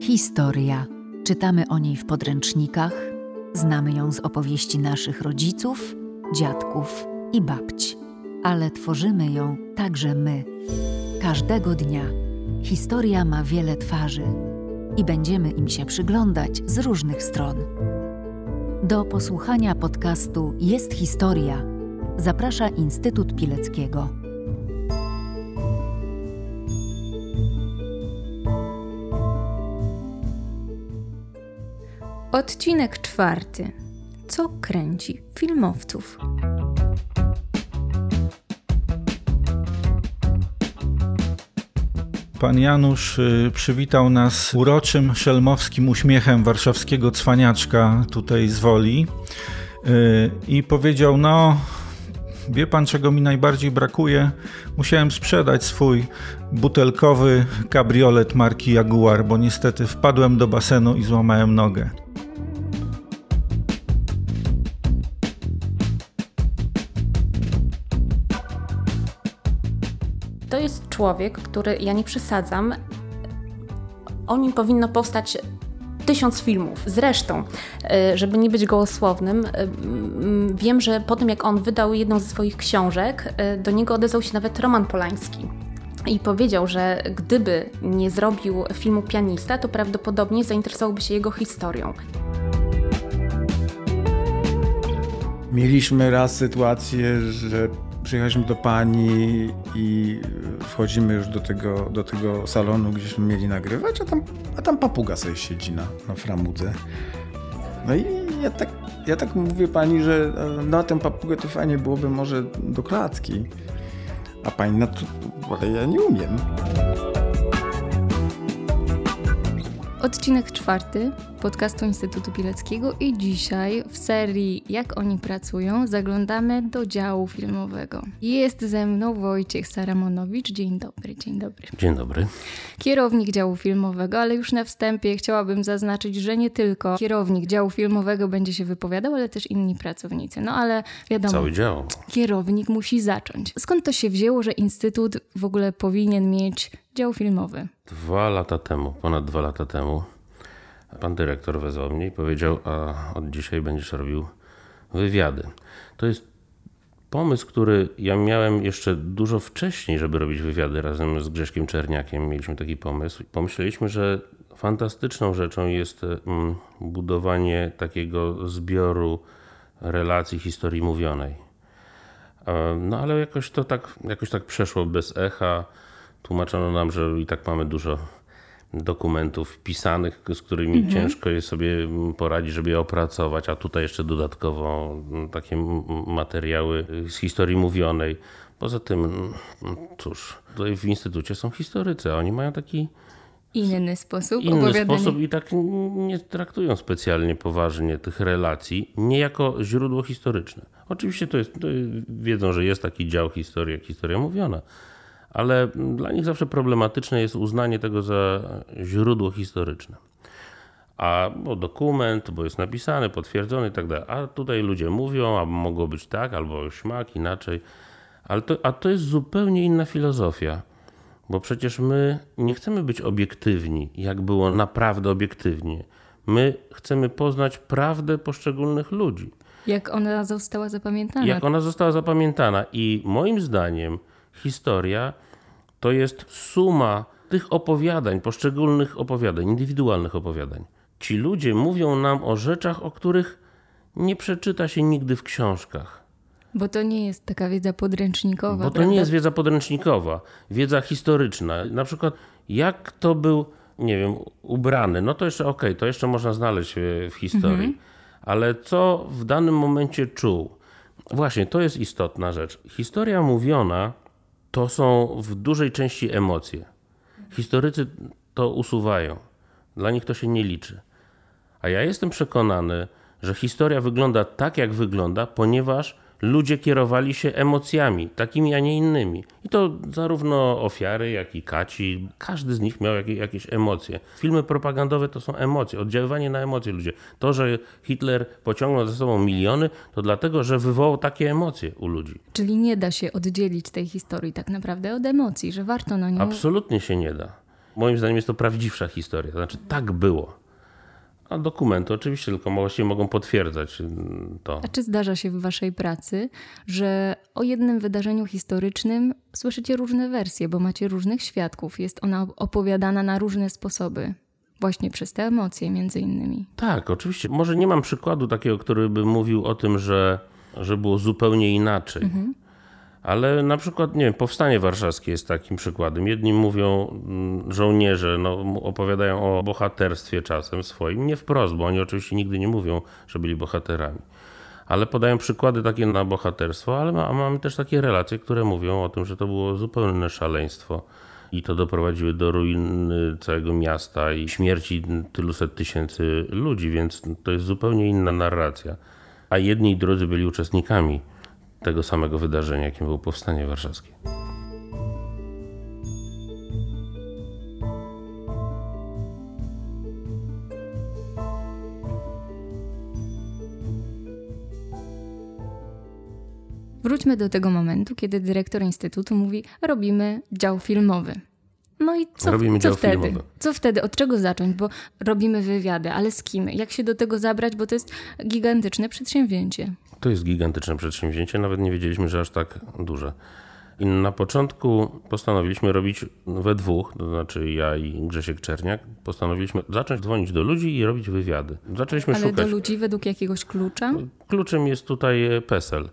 Historia. Czytamy o niej w podręcznikach, znamy ją z opowieści naszych rodziców, dziadków i babć, ale tworzymy ją także my. Każdego dnia. Historia ma wiele twarzy i będziemy im się przyglądać z różnych stron. Do posłuchania podcastu Jest Historia zaprasza Instytut Pileckiego. Odcinek czwarty. Co kręci filmowców? Pan Janusz y, przywitał nas uroczym, szelmowskim uśmiechem warszawskiego cwaniaczka tutaj z Woli y, i powiedział, no wie pan czego mi najbardziej brakuje? Musiałem sprzedać swój butelkowy kabriolet marki Jaguar, bo niestety wpadłem do basenu i złamałem nogę. Jest człowiek, który, ja nie przesadzam, o nim powinno powstać tysiąc filmów. Zresztą, y, żeby nie być gołosłownym, mm, wiem, że po tym jak on wydał jedną ze swoich książek, y, do niego odezwał się nawet Roman Polański. I powiedział, że gdyby nie zrobił filmu Pianista, to prawdopodobnie zainteresowałby się jego historią. Mieliśmy raz sytuację, że przyjechaliśmy do pani i wchodzimy już do tego, do tego salonu, gdzieśmy mieli nagrywać, a tam, a tam papuga sobie siedzi na, na framudze. No i ja tak, ja tak mówię pani, że na tę papugę to fajnie byłoby może do klatki. A pani na to, ale ja nie umiem. Odcinek czwarty podcastu Instytutu Pileckiego i dzisiaj w serii Jak oni pracują zaglądamy do działu filmowego. Jest ze mną Wojciech Saramonowicz. Dzień dobry, dzień dobry. Dzień dobry. Kierownik działu filmowego, ale już na wstępie chciałabym zaznaczyć, że nie tylko kierownik działu filmowego będzie się wypowiadał, ale też inni pracownicy. No ale wiadomo, Cały dział. kierownik musi zacząć. Skąd to się wzięło, że Instytut w ogóle powinien mieć dział filmowy? Dwa lata temu, ponad dwa lata temu, pan dyrektor wezwał mnie i powiedział, a od dzisiaj będziesz robił wywiady. To jest pomysł, który ja miałem jeszcze dużo wcześniej, żeby robić wywiady razem z Grześkiem Czerniakiem. Mieliśmy taki pomysł. Pomyśleliśmy, że fantastyczną rzeczą jest mm, budowanie takiego zbioru relacji historii mówionej. E, No ale jakoś to tak, jakoś tak przeszło bez echa. Tłumaczono nam, że i tak mamy dużo dokumentów pisanych, z którymi ciężko jest sobie poradzić, żeby je opracować, a tutaj jeszcze dodatkowo mm, takie materiały z historii mówionej. Poza tym, mm, cóż, tutaj w instytucie są historycy, a oni mają taki Inny sposób inny sposób i tak nie traktują specjalnie poważnie tych relacji, nie jako źródło historyczne. Oczywiście to jest, to wiedzą, że jest taki dział historii, jak historia mówiona, ale dla nich zawsze problematyczne jest uznanie tego za źródło historyczne. A bo dokument, bo jest napisany, potwierdzony i tak dalej. A tutaj ludzie mówią, a mogło być tak, albo śmak, inaczej. Ale to, a to jest zupełnie inna filozofia. Bo przecież my nie chcemy być obiektywni, jak było naprawdę obiektywnie. My chcemy poznać prawdę poszczególnych ludzi. Jak ona została zapamiętana. Jak ona została zapamiętana. I moim zdaniem historia to jest suma tych opowiadań, poszczególnych opowiadań, indywidualnych opowiadań. Ci ludzie mówią nam o rzeczach, o których nie przeczyta się nigdy w książkach. Bo to nie jest taka wiedza podręcznikowa. Bo to prawda? nie jest wiedza podręcznikowa, wiedza historyczna. Na przykład, jak to był, nie wiem, ubrany, no to jeszcze okej, to jeszcze można znaleźć e, w historii. Ale co w danym momencie czuł? Właśnie, to jest istotna rzecz. Historia mówiona to są w dużej części emocje. Historycy to usuwają. Dla nich to się nie liczy. A ja jestem przekonany, że historia wygląda tak, jak wygląda, ponieważ ludzie kierowali się emocjami, takimi, a nie innymi. I to zarówno ofiary, jak i kaci, każdy z nich miał jakieś, emocje. Filmy propagandowe to są emocje, oddziaływanie na emocje ludzie. To, że Hitler pociągnął ze sobą miliony, to dlatego, że wywołał takie emocje u ludzi. Czyli nie da się oddzielić tej historii tak naprawdę od emocji, że warto na nią... Absolutnie się nie da. Moim zdaniem jest to prawdziwsza historia. To znaczy, tak było. A dokumenty oczywiście tylko właściwie mogą potwierdzać mm, to. A czy zdarza się w Waszej pracy, że o jednym wydarzeniu historycznym słyszycie różne wersje, bo macie różnych świadków? Jest ona opowiadana na różne sposoby. Właśnie przez te emocje, między innymi. Tak, oczywiście. Może nie mam przykładu takiego, który by mówił o tym, że, że było zupełnie inaczej. Mhm. Ale na przykład, nie wiem, Powstanie Warszawskie jest takim przykładem. Jedni mówią, mm, żołnierze no, opowiadają o bohaterstwie czasem swoim, nie wprost, bo oni oczywiście nigdy nie mówią, że byli bohaterami. Ale podają przykłady takie na bohaterstwo, ale ma, mamy też takie relacje, które mówią o tym, że to było zupełne szaleństwo i to doprowadziły do ruiny całego miasta i śmierci tylu set tysięcy ludzi, więc to jest zupełnie inna narracja. A jedni i drudzy byli uczestnikami tego samego wydarzenia, jakim było Powstanie Warszawskie. Wróćmy do tego momentu, kiedy dyrektor Instytutu mówi: Robimy dział filmowy. No i co, robimy co dział wtedy? Filmowy. Co wtedy? Od czego zacząć? Bo robimy wywiady, ale z kim? Jak się do tego zabrać? Bo to jest gigantyczne przedsięwzięcie. To jest gigantyczne przedsięwzięcie, nawet nie wiedzieliśmy, że aż tak duże. I na początku postanowiliśmy robić we dwóch, to znaczy ja i Grzesiek Czerniak, postanowiliśmy zacząć dzwonić do ludzi i robić wywiady. Zaczęliśmy Ale szukać. do ludzi według jakiegoś klucza? Kluczem jest tutaj PESEL.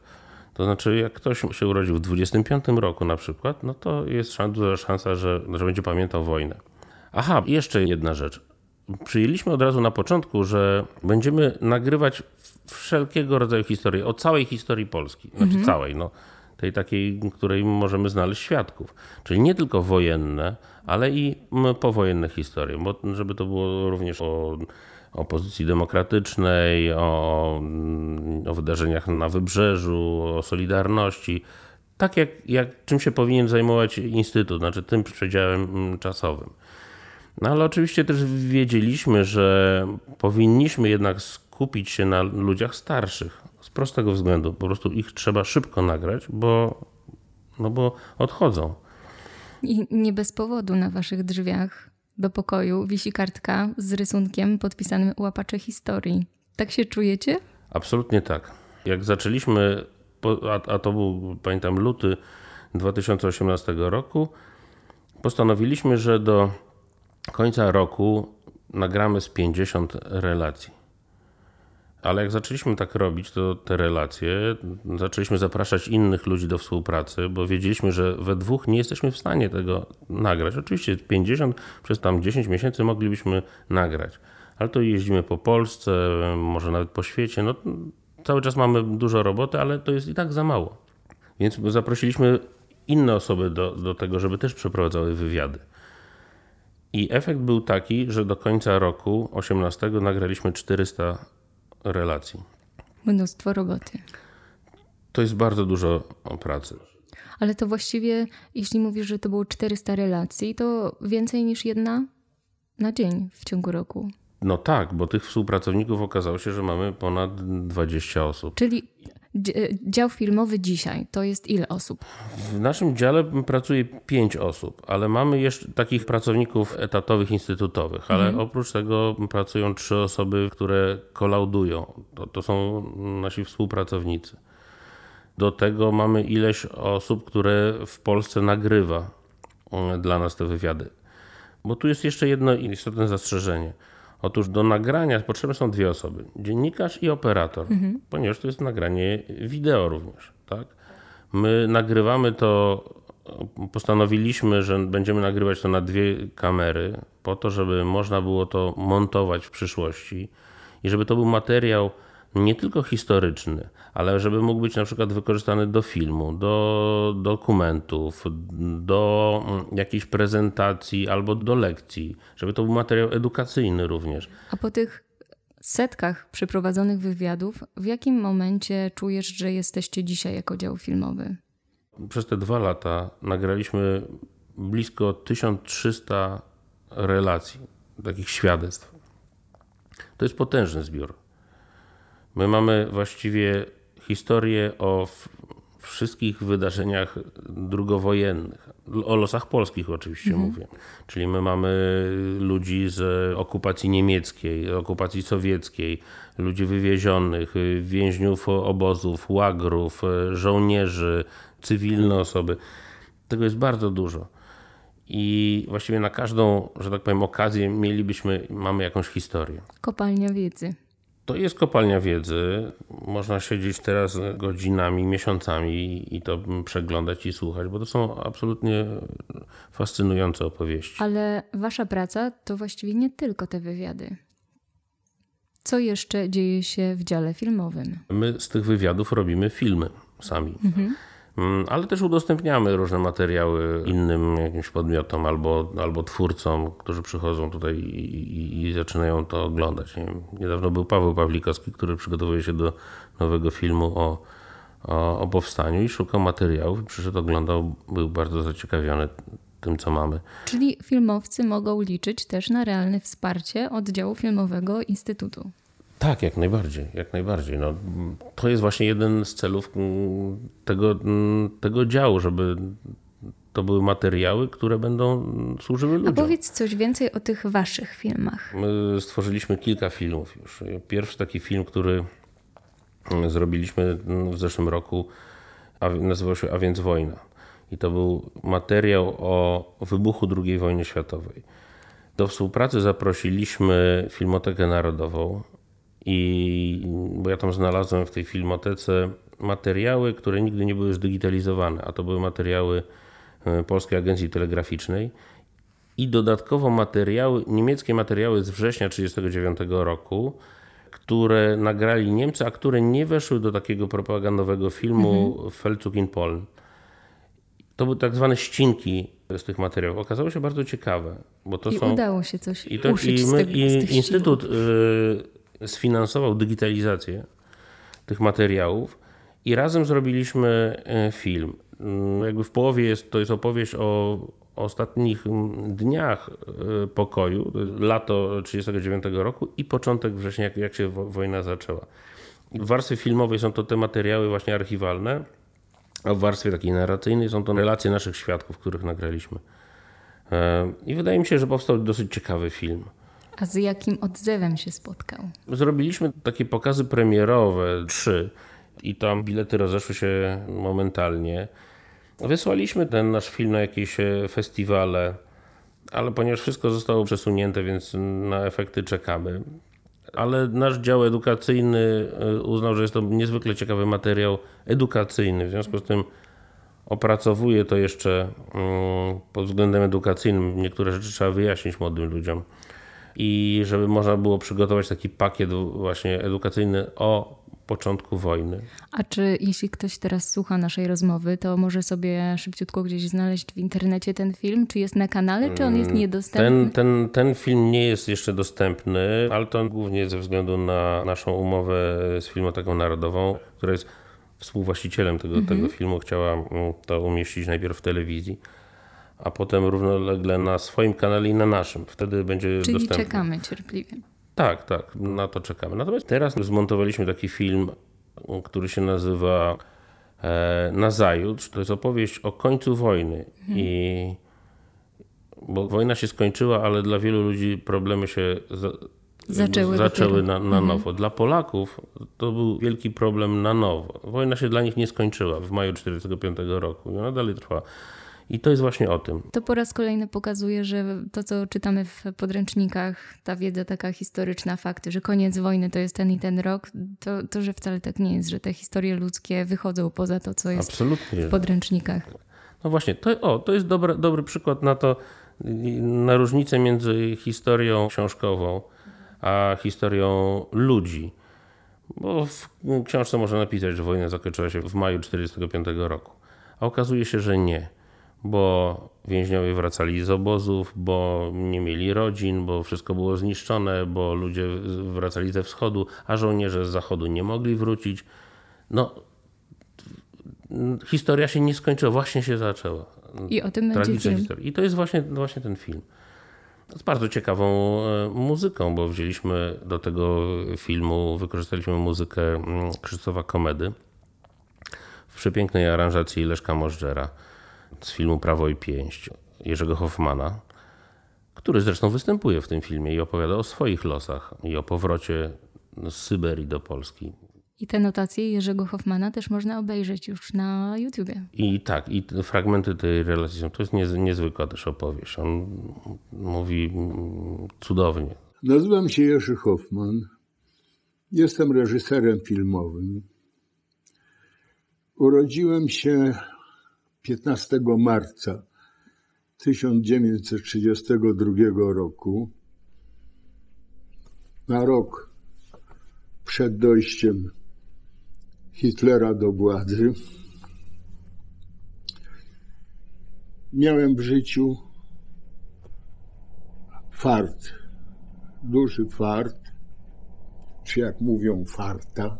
To znaczy, jak ktoś się urodził w 25 roku na przykład, no to jest duża szansa, że, że będzie pamiętał wojnę. Aha, jeszcze jedna rzecz. Przyjęliśmy od razu na początku, że będziemy nagrywać wszelkiego rodzaju historie, o całej historii Polski. Znaczy mhm. całej, no. Tej takiej, której możemy znaleźć świadków. Czyli nie tylko wojenne, ale i powojenne historie, bo żeby to było również o opozycji demokratycznej, o, o wydarzeniach na wybrzeżu, o Solidarności. Tak jak, jak czym się powinien zajmować Instytut, znaczy tym przedziałem mm, czasowym. No ale oczywiście też wiedzieliśmy, że powinniśmy jednak skupić się na ludziach starszych. Z prostego względu, po prostu ich trzeba szybko nagrać, bo, no bo odchodzą. I nie bez powodu na waszych drzwiach do pokoju wisi kartka z rysunkiem podpisanym łapacze historii. Tak się czujecie? Absolutnie tak. Jak zaczęliśmy, a, a to był, pamiętam, luty 2018 roku, postanowiliśmy, że do końca roku nagramy z 50 relacji. Ale jak zaczęliśmy tak robić, to te relacje, zaczęliśmy zapraszać innych ludzi do współpracy, bo wiedzieliśmy, że we dwóch nie jesteśmy w stanie tego nagrać. Oczywiście 50 przez tam 10 miesięcy moglibyśmy nagrać, ale to jeździmy po Polsce, może nawet po świecie. No, cały czas mamy dużo roboty, ale to jest i tak za mało. Więc zaprosiliśmy inne osoby do, do tego, żeby też przeprowadzały wywiady. I efekt był taki, że do końca roku 18 nagraliśmy 400 relacji. Mnóstwo roboty. To jest bardzo dużo pracy. Ale to właściwie, jeśli mówisz, że to było 400 relacji, to więcej niż jedna na dzień w ciągu roku. No tak, bo tych współpracowników okazało się, że mamy ponad 20 osób. Czyli dział filmowy dzisiaj to jest ile osób? W naszym dziale pracuje 5 osób, ale mamy jeszcze takich pracowników etatowych, instytutowych, ale mhm. oprócz tego pracują trzy osoby, które kolaudują. To, to są nasi współpracownicy. Do tego mamy ileś osób, które w Polsce nagrywa mm, dla nas te wywiady. Bo tu jest jeszcze jedno istotne zastrzeżenie. Otóż do nagrania potrzebne są dwie osoby: dziennikarz i operator, mhm. ponieważ to jest nagranie wideo również. Tak? My nagrywamy to, postanowiliśmy, że będziemy nagrywać to na dwie kamery, po to, żeby można było to montować w przyszłości i żeby to był materiał nie tylko historyczny, ale żeby mógł być na przykład wykorzystany do filmu, do dokumentów, do mm, jakiejś prezentacji albo do lekcji, żeby to był materiał edukacyjny również. A po tych setkach przeprowadzonych wywiadów, w jakim momencie czujesz, że jesteście dzisiaj jako dział filmowy? Przez te dwa lata nagraliśmy blisko 1300 relacji, takich świadectw. To jest potężny zbiór. My mamy właściwie historię o wszystkich wydarzeniach drugowojennych. O losach polskich oczywiście mhm. mówię. Czyli my mamy ludzi z okupacji niemieckiej, okupacji sowieckiej, ludzi wywiezionych, więźniów obozów, łagrów, żołnierzy, cywilne osoby. Tego jest bardzo dużo. I właściwie na każdą, że tak powiem, okazję mielibyśmy, mamy jakąś historię. Kopalnia wiedzy. To jest kopalnia wiedzy. Można siedzieć teraz godzinami, miesiącami i to przeglądać i słuchać, bo to są absolutnie fascynujące opowieści. Ale wasza praca to właściwie nie tylko te wywiady. Co jeszcze dzieje się w dziale filmowym? My z tych wywiadów robimy filmy sami. Mhm. Mm, ale też udostępniamy różne materiały innym jakimś podmiotom albo, albo twórcom, którzy przychodzą tutaj i, i zaczynają to oglądać. Niedawno był Paweł Pawlikowski, który przygotowuje się do nowego filmu o, o, o powstaniu i szukał materiałów. Przyszedł, oglądał, był bardzo zaciekawiony tym, co mamy. Czyli filmowcy mogą liczyć też na realne wsparcie oddziału filmowego Instytutu. Tak, jak najbardziej, jak najbardziej. No, to jest właśnie jeden z celów mm, tego, mm, tego działu, żeby to były materiały, które będą służyły ludziom. A powiedz coś więcej o tych waszych filmach. My stworzyliśmy kilka filmów już. Pierwszy taki film, który mm, zrobiliśmy w zeszłym roku, nazywał się A więc wojna. I to był materiał o wybuchu II wojny światowej. Do współpracy zaprosiliśmy Filmotekę Narodową, i bo ja tam znalazłem w tej filmotece materiały, które nigdy nie były zdigitalizowane, a to były materiały e, Polskiej Agencji Telegraficznej i dodatkowo materiały, niemieckie materiały z września 1939 roku, które nagrali Niemcy, a które nie weszły do takiego propagandowego filmu mhm. Feldzug in Polen. To były tak zwane ścinki z tych materiałów. Okazało się bardzo ciekawe, bo to I są... udało się coś I, to, i, my, z i Instytut sfinansował digitalizację tych materiałów i razem zrobiliśmy e, film. Mm, jakby w połowie jest, to jest opowieść o ostatnich mm, dniach e, pokoju, lato 1939 roku i początek września, jak, jak się wojna zaczęła. W warstwie filmowej są to te materiały właśnie archiwalne, a w warstwie takiej narracyjnej są to relacje naszych świadków, których nagraliśmy. E, I wydaje mi się, że powstał dosyć ciekawy film. A z jakim odzewem się spotkał? Zrobiliśmy takie pokazy premierowe, trzy, i tam bilety rozeszły się momentalnie. Wysłaliśmy ten nasz film na jakieś e, festiwale, ale ponieważ wszystko zostało przesunięte, więc na efekty czekamy. Ale nasz dział edukacyjny e, uznał, że jest to niezwykle ciekawy materiał edukacyjny. W związku z tym opracowuje to jeszcze mm, pod względem edukacyjnym. Niektóre rzeczy trzeba wyjaśnić młodym ludziom i żeby można było przygotować taki pakiet właśnie edukacyjny o początku wojny. A czy jeśli ktoś teraz słucha naszej rozmowy, to może sobie szybciutko gdzieś znaleźć w internecie ten film? Czy jest na kanale, czy on jest mm, niedostępny? Ten, ten, ten film nie jest jeszcze dostępny, ale to głównie ze względu na naszą umowę z Filmoteką Narodową, która jest współwłaścicielem tego, mhm. tego filmu. Chciała to umieścić najpierw w telewizji a potem równolegle na swoim kanale i na naszym. Wtedy będzie Czyli dostępny. czekamy cierpliwie. Tak, tak, na to czekamy. Natomiast teraz zmontowaliśmy taki film, który się nazywa e, Nazajutrz. To jest opowieść o końcu wojny. Mhm. I bo wojna się skończyła, ale dla wielu ludzi problemy się za, zaczęły, zaczęły na, na mhm. nowo. Dla Polaków to był wielki problem na nowo. Wojna się dla nich nie skończyła w maju 1945 roku i ona dalej trwa. I to jest właśnie o tym. To po raz kolejny pokazuje, że to, co czytamy w podręcznikach, ta wiedza taka historyczna, fakty, że koniec wojny to jest ten i ten rok, to, to że wcale tak nie jest, że te historie ludzkie wychodzą poza to, co jest Absolutnie. w podręcznikach. No właśnie, to, o, to jest dobry, dobry przykład na to, na różnicę między historią książkową a historią ludzi. Bo w książce można napisać, że wojna zakończyła się w maju 1945 roku. A okazuje się, że nie bo więźniowie wracali z obozów, bo nie mieli rodzin, bo wszystko było zniszczone, bo ludzie wracali ze wschodu, a żołnierze z zachodu nie mogli wrócić. No, historia się nie skończyła, właśnie się zaczęła. I o tym będzie film. Historia. I to jest właśnie, właśnie ten film. Z bardzo ciekawą e, muzyką, bo wzięliśmy do tego filmu, wykorzystaliśmy muzykę mm, Krzysztofa Komedy w przepięknej aranżacji Leszka Możdżera z filmu Prawo i Pięść Jerzego Hoffmana, który zresztą występuje w tym filmie i opowiada o swoich losach i o powrocie z Syberii do Polski. I te notacje Jerzego Hoffmana też można obejrzeć już na YouTubie. I tak, i fragmenty tej relacji są. To jest niezwykła też opowieść. On mówi cudownie. Nazywam się Jerzy Hoffman. Jestem reżyserem filmowym. Urodziłem się 15 marca 1932 roku, na rok przed dojściem Hitlera do władzy. Miałem w życiu fart, duży fart, czy jak mówią, farta,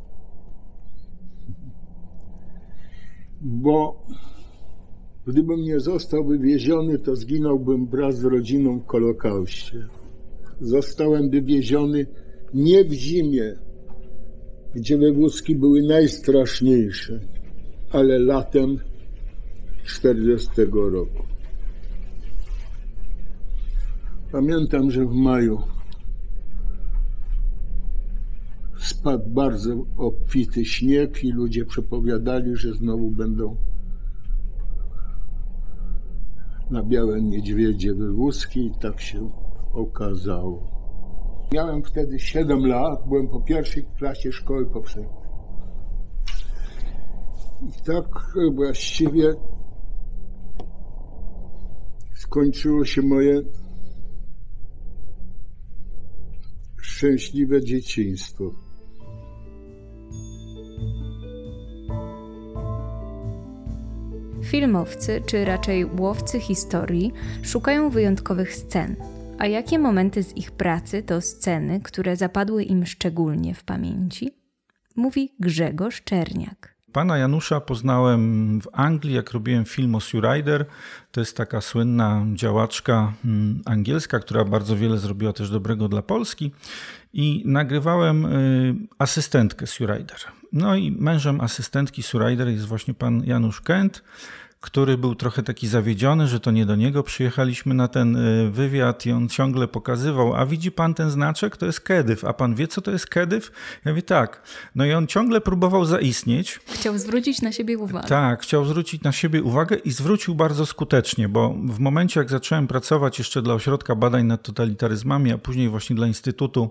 bo gdybym nie został wywieziony, to zginąłbym wraz z rodziną w Kolokauście. Zostałem wywieziony nie w zimie, gdzie wywózki były najstraszniejsze, ale latem 40 roku. Pamiętam, że w maju spadł bardzo obfity śnieg i ludzie przepowiadali, że znowu będą na białe niedźwiedzie wywózki i tak się okazało. Miałem wtedy 7 lat, byłem po pierwszej klasie szkoły powszechnej. I tak właściwie skończyło się moje szczęśliwe dzieciństwo. Filmowcy, czy raczej łowcy historii, szukają wyjątkowych scen, a jakie momenty z ich pracy to sceny, które zapadły im szczególnie w pamięci? Mówi Grzegorz Czerniak. Pana Janusza poznałem w Anglii, jak robiłem film o Sue Ryder. To jest taka słynna działaczka mm, angielska, która bardzo wiele zrobiła też dobrego dla Polski. I nagrywałem y, asystentkę Sue Ryder. No i mężem asystentki Sue Ryder jest właśnie pan Janusz Kent który był trochę taki zawiedziony, że to nie do niego przyjechaliśmy na ten y, wywiad i on ciągle pokazywał, a widzi pan ten znaczek? To jest Kedyw. A pan wie, co to jest Kedyw? Ja mówię, tak. No i on ciągle próbował zaistnieć. Chciał zwrócić na siebie uwagę. Tak, chciał zwrócić na siebie uwagę i zwrócił bardzo skutecznie, bo w momencie, jak zacząłem pracować jeszcze dla Ośrodka Badań nad Totalitaryzmami, a później właśnie dla Instytutu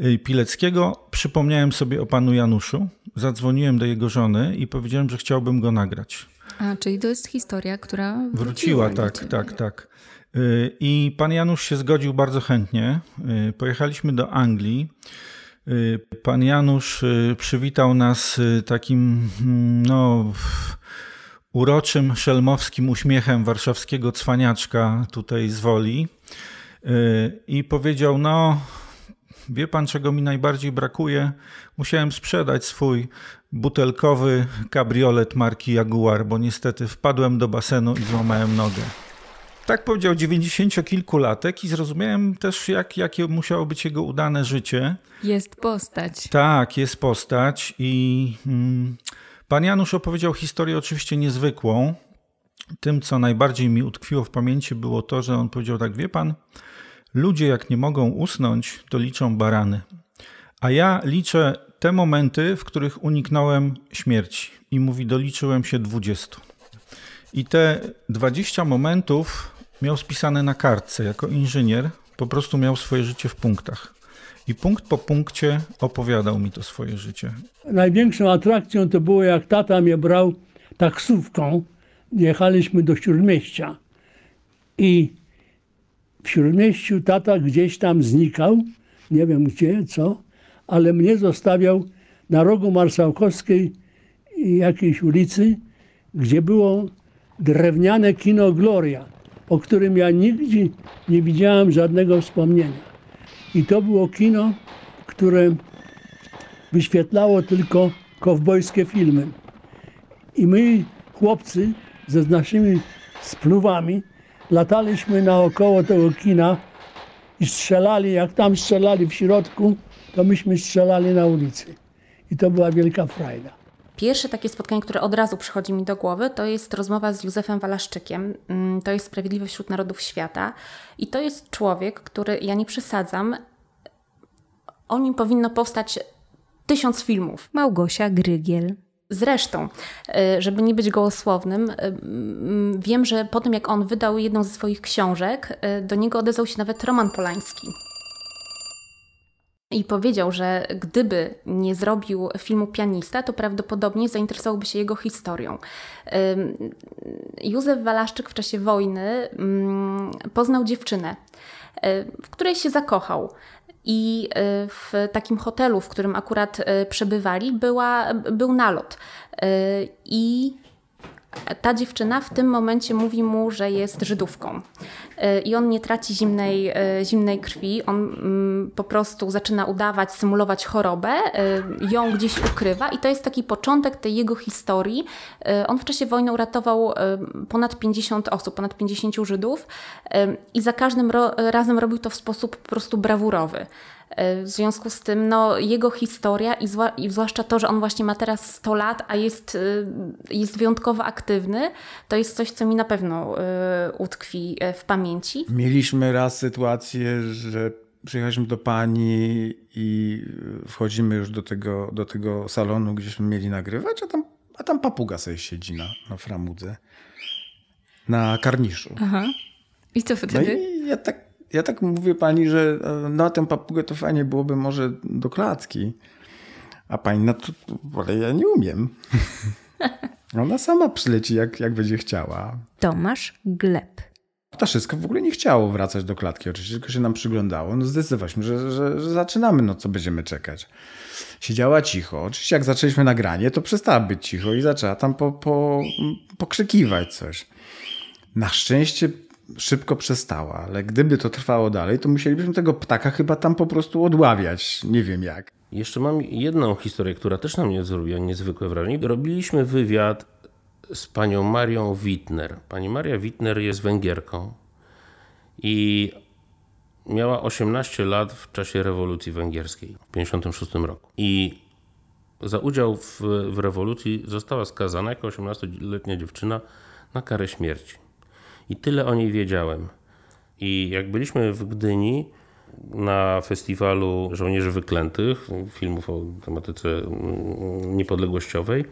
y, Pileckiego, przypomniałem sobie o panu Januszu, zadzwoniłem do jego żony i powiedziałem, że chciałbym go nagrać. A, czyli to jest historia, która wróciła. wróciła tak, tak, tak. Y, I pan Janusz się zgodził bardzo chętnie. Y, pojechaliśmy do Anglii. Y, pan Janusz przywitał nas takim mm, no, uroczym, szelmowskim uśmiechem warszawskiego cwaniaczka tutaj z Woli i powiedział: No, wie pan, czego mi najbardziej brakuje? Musiałem sprzedać swój butelkowy kabriolet marki Jaguar, bo niestety wpadłem do basenu i złamałem nogę. Tak powiedział dziewięćdziesięciokilkulatek i zrozumiałem też, jak, jakie musiało być jego udane życie. Jest postać. Tak, jest postać i mm, pan Janusz opowiedział historię oczywiście niezwykłą. Tym, co najbardziej mi utkwiło w pamięci, było to, że on powiedział tak, wie pan, ludzie jak nie mogą usnąć, to liczą barany. A ja liczę te momenty, w których uniknąłem śmierci. I mówi, doliczyłem się 20. I te 20 momentów miał spisane na kartce. Jako inżynier po prostu miał swoje życie w punktach. I punkt po punkcie opowiadał mi to swoje życie. Największą atrakcją to było, jak tata mnie brał taksówką. Jechaliśmy do Śródmieścia. I w Śródmieściu tata gdzieś tam znikał. Nie wiem gdzie, co ale mnie zostawiał na rogu Marszałkowskiej jakiejś ulicy, gdzie było drewniane kino Gloria, o którym ja nigdzie nie widziałem żadnego wspomnienia. I to było kino, które wyświetlało tylko kowbojskie filmy. I my, chłopcy, ze naszymi spluwami, lataliśmy naokoło tego kina i strzelali, jak tam strzelali w środku, to myśmy strzelali na ulicy. I to była wielka frajda. Pierwsze takie spotkanie, które od razu przychodzi mi do głowy, to jest rozmowa z Józefem Walaszczykiem. Mm, to jest Sprawiedliwość wśród Narodów Świata. I to jest człowiek, który, ja nie przesadzam, o nim powinno powstać tysiąc filmów. Małgosia Grygiel. Zresztą, y, żeby nie być gołosłownym, mm, wiem, że po tym jak on wydał jedną ze swoich książek, y, do niego odezwał się nawet Roman Polański. I powiedział, że gdyby nie zrobił filmu Pianista, to prawdopodobnie zainteresowałby się jego historią. Józef Walaszczyk w czasie wojny mm, poznał dziewczynę, w której się zakochał. I w takim hotelu, w którym akurat przebywali, była, był nalot. I ta dziewczyna w tym momencie mówi mu, że jest Żydówką. E, I on nie traci zimnej, e, zimnej krwi, on mm, po prostu zaczyna udawać, symulować chorobę, e, ją gdzieś ukrywa i to jest taki początek tej jego historii. On w czasie wojny uratował ponad 50 osób, ponad 50 Żydów i za każdym razem robił to w sposób po prostu brawurowy. E, w związku z tym no, jego historia i, zła, i zwłaszcza to, że on właśnie ma teraz 100 lat, a jest, e, jest wyjątkowo aktywny, to jest coś, co mi na pewno e, utkwi w pamięci. Mieliśmy raz sytuację, że przyjechaliśmy do pani i wchodzimy już do tego, do tego salonu, gdzieśmy mieli nagrywać, a tam, a tam papuga sobie siedzi na, na framudze, na karniszu. Aha. I co wtedy? No i ja tak ja tak mówię pani, że e, na tę papugę to fajnie byłoby może do klatki. A pani na to, ale ja nie umiem. Ona sama przyleci, jak, jak będzie chciała. Tomasz Gleb. Ptaszysko w ogóle nie chciało wracać do klatki, oczywiście, tylko się nam przyglądało. No zdecydowaliśmy, że, że, że zaczynamy, no co będziemy czekać. Siedziała cicho. Oczywiście jak zaczęliśmy nagranie, to przestała być cicho i zaczęła tam po, po, pokrzykiwać coś. Na szczęście szybko przestała, ale gdyby to trwało dalej, to musielibyśmy tego ptaka chyba tam po prostu odławiać. Nie wiem jak. Jeszcze mam jedną historię, która też na mnie zrobiła niezwykłe wrażenie. Robiliśmy wywiad z panią Marią Wittner. Pani Maria Wittner jest Węgierką i miała 18 lat w czasie rewolucji węgierskiej w 1956 roku. I za udział w, w rewolucji została skazana jako 18-letnia dziewczyna na karę śmierci. I tyle o niej wiedziałem. I jak byliśmy w Gdyni na festiwalu Żołnierzy Wyklętych, filmów o tematyce mm, niepodległościowej,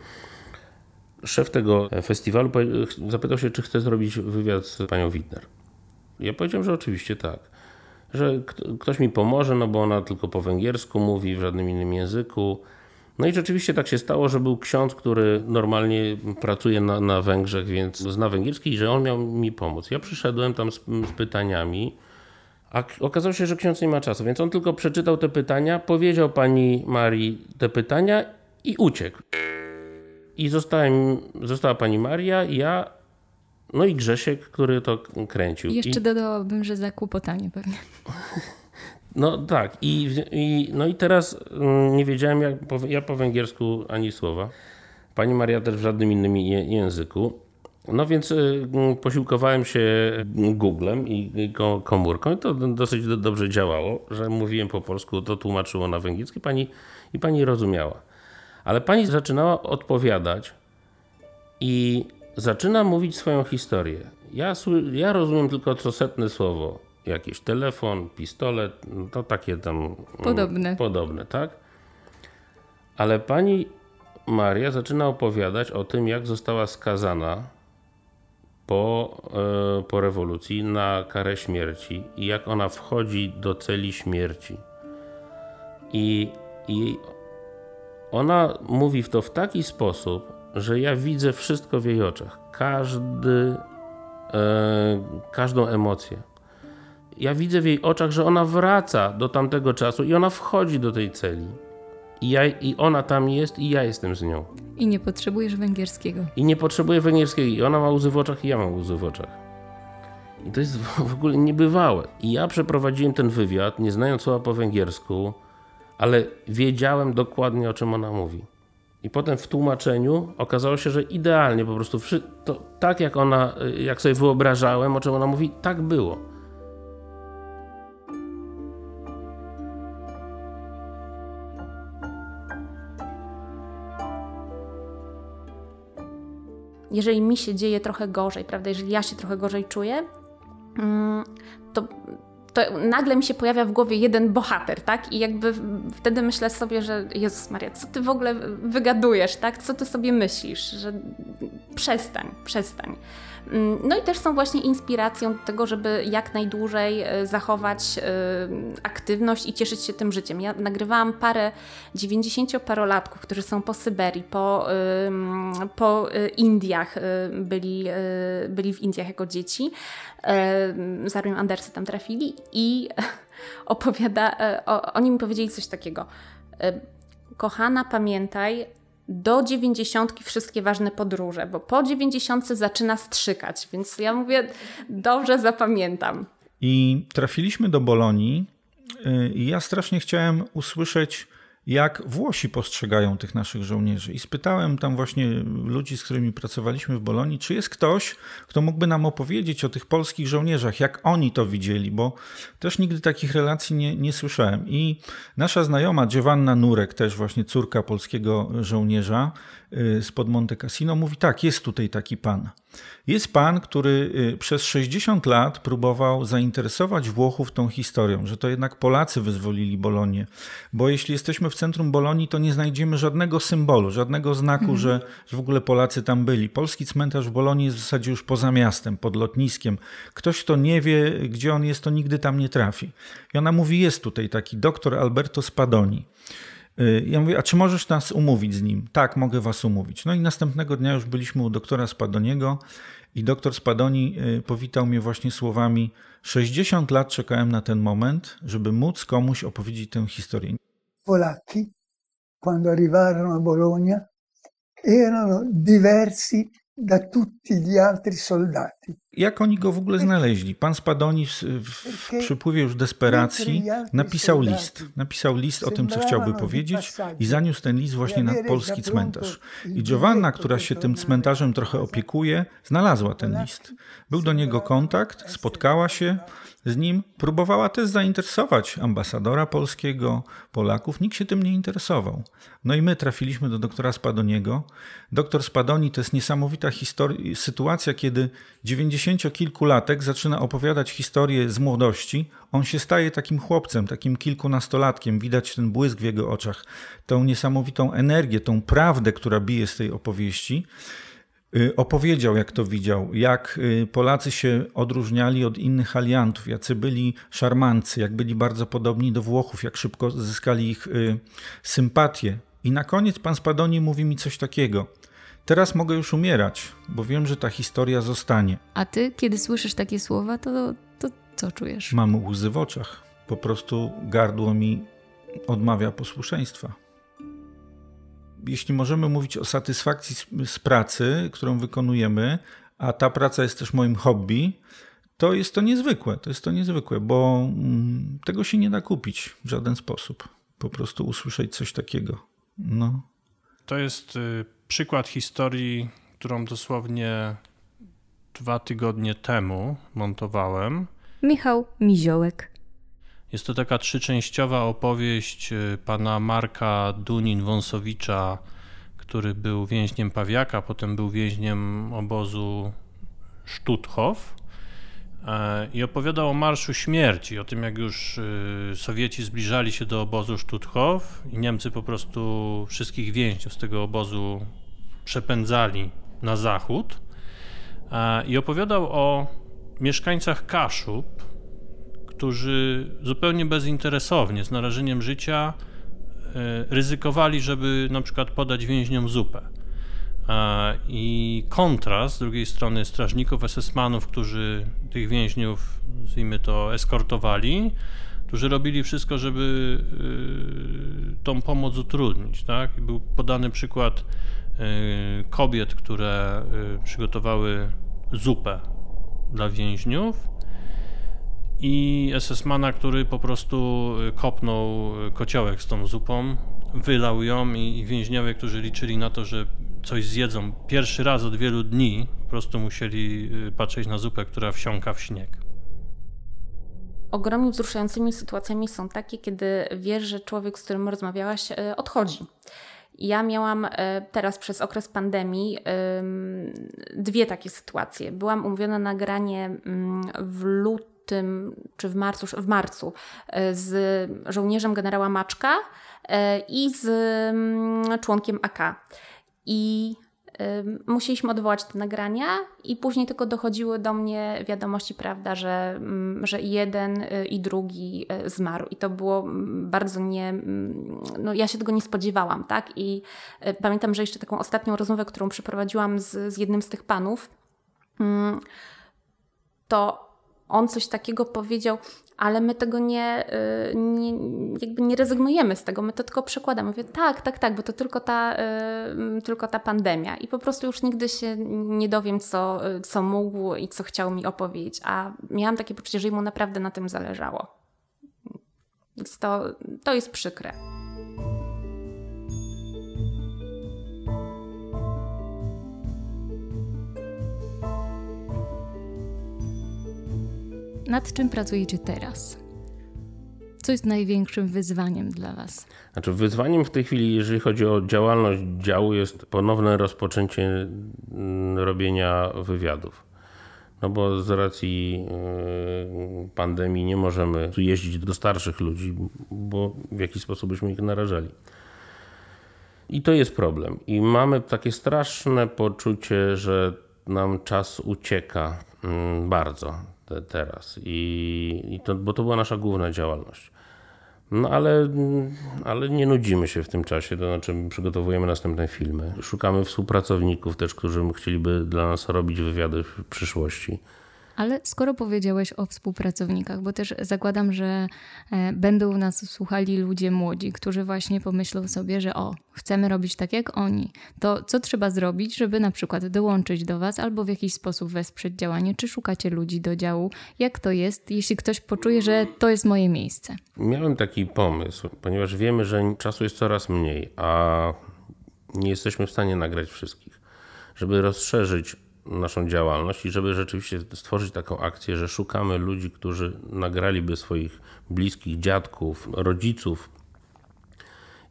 szef tego festiwalu zapytał się, czy chce zrobić wywiad z panią Wittner. Ja powiedziałem, że oczywiście tak. Że ktoś mi pomoże, no bo ona tylko po węgiersku mówi, w żadnym innym języku. No i rzeczywiście tak się stało, że był ksiądz, który normalnie pracuje na, na Węgrzech, więc zna węgierski i że on miał mi pomóc. Ja przyszedłem tam z, z pytaniami, a okazało się, że ksiądz nie ma czasu, więc on tylko przeczytał te pytania, powiedział pani Marii te pytania i uciekł. I zostałem, została pani Maria, ja, no i Grzesiek, który to kręcił. Jeszcze I... dodałabym, że zakłopotanie pewnie. No tak, i, i, no i teraz mm, nie wiedziałem, jak po, ja po węgiersku ani słowa. Pani Maria też w żadnym innym języku. No więc y, mm, posiłkowałem się Googlem i komórką i to dosyć dobrze działało, że mówiłem po polsku, to tłumaczyło na węgierski pani, i pani rozumiała. Ale pani zaczynała odpowiadać i zaczyna mówić swoją historię. Ja, ja rozumiem tylko co setne słowo jakiś telefon, pistolet, no to takie tam. Mm, podobne. Podobne, tak? Ale pani Maria zaczyna opowiadać o tym, jak została skazana po, e, po rewolucji na karę śmierci i jak ona wchodzi do celi śmierci. I, I ona mówi w to w taki sposób, że ja widzę wszystko w jej oczach. Każdy, e, każdą emocję ja widzę w jej oczach, że ona wraca do tamtego czasu i ona wchodzi do tej celi. I, ja, I ona tam jest i ja jestem z nią. I nie potrzebujesz węgierskiego. I nie potrzebuję węgierskiego. I ona ma łzy w oczach i ja mam łzy w oczach. I to jest w ogóle niebywałe. I ja przeprowadziłem ten wywiad, nie znając słowa po węgiersku, ale wiedziałem dokładnie o czym ona mówi. I potem w tłumaczeniu okazało się, że idealnie po prostu, to, tak jak ona, jak sobie wyobrażałem, o czym ona mówi, tak było. Jeżeli mi się dzieje trochę gorzej, prawda, jeżeli ja się trochę gorzej czuję, mm, to to nagle mi się pojawia w głowie jeden bohater, tak? I jakby wtedy myślę sobie, że Jezus Maria, co ty w ogóle wygadujesz, tak? Co ty sobie myślisz? Że przestań, przestań. Mm, no i też są właśnie inspiracją do tego, żeby jak najdłużej e, zachować e, aktywność i cieszyć się tym życiem. Ja nagrywałam parę 90-parolatków, którzy są po Syberii, po, po e, Indiach, byli, byli w Indiach jako dzieci. Z Arią Andersy tam trafili i opowiada, oni mi powiedzieli coś takiego. Kochana, pamiętaj, do dziewięćdziesiątki wszystkie ważne podróże, bo po dziewięćdziesiątce zaczyna strzykać, więc ja mówię, dobrze zapamiętam. I trafiliśmy do Bolonii y, i ja strasznie chciałem usłyszeć jak Włosi postrzegają tych naszych żołnierzy. I spytałem tam właśnie ludzi, z którymi pracowaliśmy w Bolonii, czy jest ktoś, kto mógłby nam opowiedzieć o tych polskich żołnierzach, jak oni to widzieli, bo też nigdy takich relacji nie, nie słyszałem. I nasza znajoma Giovanna Nurek, też właśnie córka polskiego żołnierza spod Monte Cassino, mówi tak, jest tutaj taki pan. Jest pan, który y, przez 60 lat próbował zainteresować Włochów tą historią, że to jednak Polacy wyzwolili Bolonię. Bo jeśli jesteśmy w centrum Bolonii, to nie znajdziemy żadnego symbolu, żadnego znaku, mhm. że, że w ogóle Polacy tam byli. Polski cmentarz w Bolonii jest w zasadzie już poza miastem, pod lotniskiem. Ktoś, kto nie wie, gdzie on jest, to nigdy tam nie trafi. I ona mówi: Jest tutaj taki doktor Alberto Spadoni. Y, ja mówię, a czy możesz nas umówić z nim? Tak, mogę was umówić. No i następnego dnia już byliśmy u doktora Spadoniego i doktor Spadoni y, powitał mnie właśnie słowami 60 lat czekałem na ten moment, żeby móc komuś opowiedzieć tę historię. Polacchi, quando arrivarono a Bologna, erano diversi da tutti gli altri soldati. Jak oni go w ogóle znaleźli? Pan Spadoni w, w przypływie już desperacji napisał list. Napisał list o tym, co chciałby powiedzieć i zaniósł ten list właśnie na polski cmentarz. I Giovanna, która się tym cmentarzem trochę opiekuje, znalazła ten list. Był do niego kontakt, spotkała się, z nim. Próbowała też zainteresować ambasadora polskiego, Polaków. Nikt się tym nie interesował. No i my trafiliśmy do doktora Spadoniego. Doktor Spadoni to jest niesamowita historia, sytuacja, kiedy dziewięćdziesięciokilkulatek zaczyna opowiadać historię z młodości. On się staje takim chłopcem, takim kilkunastolatkiem. Widać ten błysk w jego oczach, tą niesamowitą energię, tą prawdę, która bije z tej opowieści. Y, opowiedział, jak to widział, jak y, Polacy się odróżniali od innych aliantów, jacy byli szarmancy, jak byli bardzo podobni do Włochów, jak szybko zyskali ich y, sympatię. I na koniec pan Spadoni mówi mi coś takiego. Teraz mogę już umierać, bo wiem, że ta historia zostanie. A ty, kiedy słyszysz takie słowa, to, to co czujesz? Mam łzy w oczach. Po prostu gardło mi odmawia posłuszeństwa jeśli możemy mówić o satysfakcji z, z pracy, którą wykonujemy, a ta praca jest też moim hobby, to jest to niezwykłe. To jest to niezwykłe, bo mm, tego się nie da kupić w żaden sposób. Po prostu usłyszeć coś takiego. No. To jest y, przykład historii, którą dosłownie dwa tygodnie temu montowałem. Michał Miziołek. Jest to taka trzyczęściowa opowieść y, pana Marka Dunin-Wąsowicza, który był więźniem Pawiaka, potem był więźniem obozu Stutthof e, i opowiadał o Marszu Śmierci, o tym jak już y, Sowieci zbliżali się do obozu Stutthof i Niemcy po prostu wszystkich więźniów z tego obozu przepędzali na zachód e, i opowiadał o mieszkańcach Kaszub, którzy zupełnie bezinteresownie, z narażeniem życia, e, ryzykowali, żeby na przykład podać więźniom zupę. I kontrast z drugiej strony strażników, SS-manów, którzy tych więźniów, nazwijmy to, eskortowali, którzy robili wszystko, żeby e, tą pomoc utrudnić. Tak? Był podany przykład e, kobiet, które przygotowały zupę dla więźniów i SS-mana, który po prostu y, kopnął y, kociołek z tą zupą, wylał ją i więźniowie, którzy liczyli na to, że coś zjedzą pierwszy raz od wielu dni, po prostu musieli y, patrzeć na zupę, która wsiąka w śnieg. Ogromnie wzruszającymi sytuacjami są takie, kiedy wiesz, że człowiek, z którym rozmawiałaś, odchodzi. Ja miałam teraz przez okres pandemii dwie takie sytuacje. Byłam umówiona na nagranie mm, w lutym czy w marcu, w marcu z żołnierzem generała Maczka i z mm, członkiem AK. I musieliśmy odwołać te nagrania i później tylko dochodziły do mnie wiadomości, prawda, że, mm, że jeden y, i drugi y, zmarł i to było mm, bardzo nie, no ja się tego nie spodziewałam, tak i y, pamiętam, że jeszcze taką ostatnią rozmowę, którą przeprowadziłam z, z jednym z tych panów, to on coś takiego powiedział, ale my tego nie, y, nie, jakby nie rezygnujemy z tego, my to tylko przekładamy. Mówię, tak, tak, tak, bo to tylko ta, y, tylko ta pandemia i po prostu już nigdy się nie dowiem, co, co mógł i co chciał mi opowiedzieć, a miałam takie poczucie, że mu naprawdę na tym zależało. Więc to, to jest przykre. Nad czym pracujecie teraz? Co jest największym wyzwaniem dla Was? Znaczy, wyzwaniem w tej chwili, jeżeli chodzi o działalność działu, jest ponowne rozpoczęcie mm, robienia wywiadów. No bo z racji yy, pandemii nie możemy jeździć do starszych ludzi, bo w jakiś sposób byśmy ich narażali. I to jest problem. I mamy takie straszne poczucie, że nam czas ucieka mm, bardzo te, teraz. I, i to, bo to była nasza główna działalność. No ale, ale nie nudzimy się w tym czasie, to znaczy przygotowujemy następne filmy. Szukamy współpracowników też, którzy chcieliby dla nas robić wywiady w przyszłości. Ale skoro powiedziałeś o współpracownikach, bo też zakładam, że e, będą nas słuchali ludzie młodzi, którzy właśnie pomyślą sobie, że o, chcemy robić tak jak oni, to co trzeba zrobić, żeby na przykład dołączyć do Was albo w jakiś sposób wesprzeć działanie? Czy szukacie ludzi do działu? Jak to jest, jeśli ktoś poczuje, że to jest moje miejsce? Miałem taki pomysł, ponieważ wiemy, że czasu jest coraz mniej, a nie jesteśmy w stanie nagrać wszystkich. Żeby rozszerzyć naszą działalność i żeby rzeczywiście stworzyć taką akcję, że szukamy ludzi, którzy nagraliby swoich bliskich, dziadków, rodziców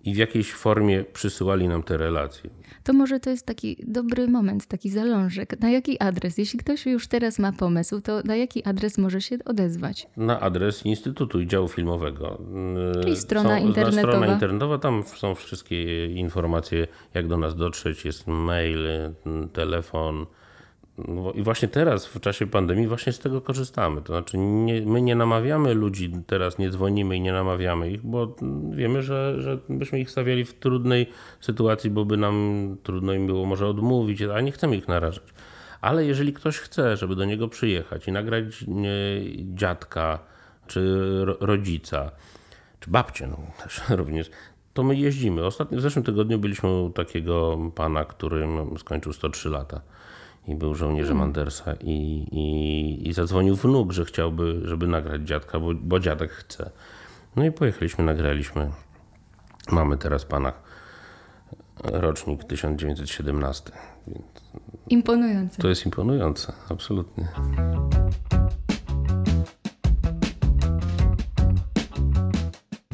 i w jakiejś formie przysyłali nam te relacje. To może to jest taki dobry moment, taki zalążek. Na jaki adres? Jeśli ktoś już teraz ma pomysł, to na jaki adres może się odezwać? Na adres Instytutu i Działu Filmowego. Czyli strona są, internetowa. Strona internetowa, tam są wszystkie informacje, jak do nas dotrzeć. Jest mail, telefon, no I właśnie teraz, w czasie pandemii, właśnie z tego korzystamy. To znaczy, nie, my nie namawiamy ludzi, teraz nie dzwonimy i nie namawiamy ich, bo wiemy, że, że byśmy ich stawiali w trudnej sytuacji, bo by nam trudno im było może odmówić, a nie chcemy ich narażać. Ale jeżeli ktoś chce, żeby do niego przyjechać i nagrać dziadka, czy rodzica, czy babcię no, też również, to my jeździmy. Ostatnio, w zeszłym tygodniu byliśmy u takiego pana, który skończył 103 lata i był żołnierzem hmm. Andersa i, i, i zadzwonił wnuk, że chciałby, żeby nagrać dziadka, bo, bo dziadek chce. No i pojechaliśmy, nagraliśmy. Mamy teraz pana rocznik 1917. Imponujące. To jest imponujące, absolutnie.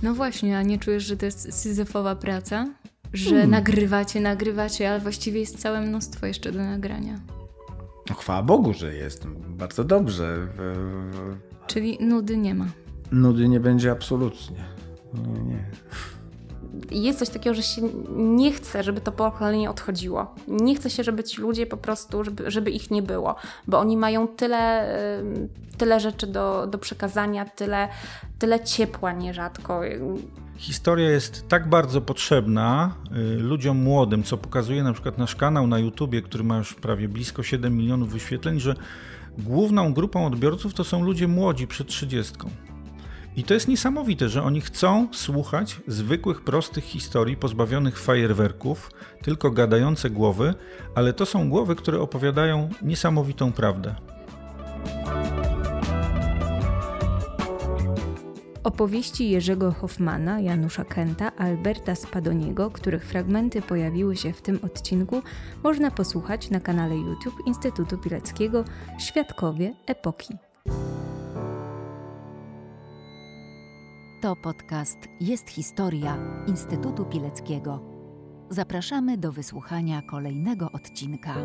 No właśnie, a nie czujesz, że to jest syzyfowa praca? Że hmm. nagrywacie, nagrywacie, ale właściwie jest całe mnóstwo jeszcze do nagrania. No chwała Bogu, że jest. Bardzo dobrze. Czyli nudy nie ma. Nudy nie będzie absolutnie. Nie, nie. Jest coś takiego, że się nie chce, żeby to pokolenie odchodziło. Nie chce się, żeby ci ludzie po prostu, żeby, żeby ich nie było, bo oni mają tyle, tyle rzeczy do, do przekazania, tyle, tyle ciepła nierzadko. Historia jest tak bardzo potrzebna y, ludziom młodym, co pokazuje na przykład nasz kanał na YouTubie, który ma już prawie blisko 7 milionów wyświetleń, że główną grupą odbiorców to są ludzie młodzi przed 30. I to jest niesamowite, że oni chcą słuchać zwykłych, prostych historii pozbawionych fajerwerków, tylko gadające głowy, ale to są głowy, które opowiadają niesamowitą prawdę. Opowieści Jerzego Hoffmana, Janusza Kenta, Alberta Spadoniego, których fragmenty pojawiły się w tym odcinku, można posłuchać na kanale YouTube Instytutu Pileckiego Świadkowie Epoki. To podcast Jest Historia Instytutu Pileckiego. Zapraszamy do wysłuchania kolejnego odcinka.